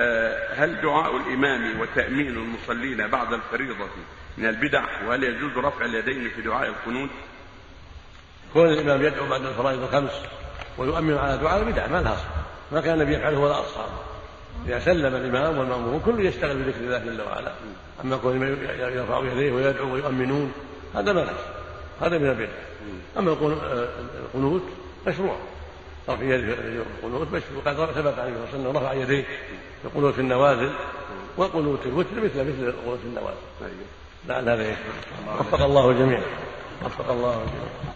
آه، هل دعاء الإمام وتأمين المصلين بعد الفريضة من البدع وهل يجوز رفع اليدين في دعاء القنوت؟ كون الإمام يدعو بعد الفرائض الخمس ويؤمن على دعاء البدع ما لها ما كان النبي يفعله ولا أصحابه. إذا سلم الإمام والمأموم كل يشتغل بذكر الله جل وعلا. أما كون يرفع يديه ويدعو ويؤمنون هذا ما له هذا من البدع. أما القنوت مشروع. رفع يده في القنوت مشروع قد ثبت عليه الصلاة والسلام رفع يديه. في قنوت النوازل وقنوت الوتر مثل مثل قنوت النوازل. لعل هذا يشفع وفق الله الجميع. وفق الله الجميع.